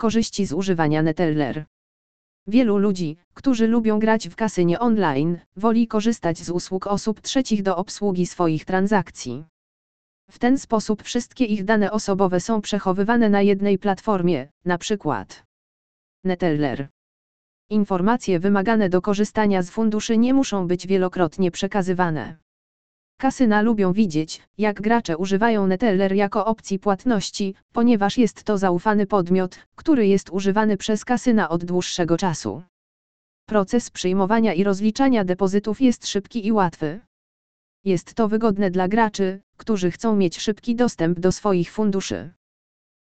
Korzyści z używania Neteller. Wielu ludzi, którzy lubią grać w kasynie online, woli korzystać z usług osób trzecich do obsługi swoich transakcji. W ten sposób wszystkie ich dane osobowe są przechowywane na jednej platformie, np. Neteller. Informacje wymagane do korzystania z funduszy nie muszą być wielokrotnie przekazywane. Kasyna lubią widzieć, jak gracze używają Neteller jako opcji płatności, ponieważ jest to zaufany podmiot, który jest używany przez kasyna od dłuższego czasu. Proces przyjmowania i rozliczania depozytów jest szybki i łatwy. Jest to wygodne dla graczy, którzy chcą mieć szybki dostęp do swoich funduszy.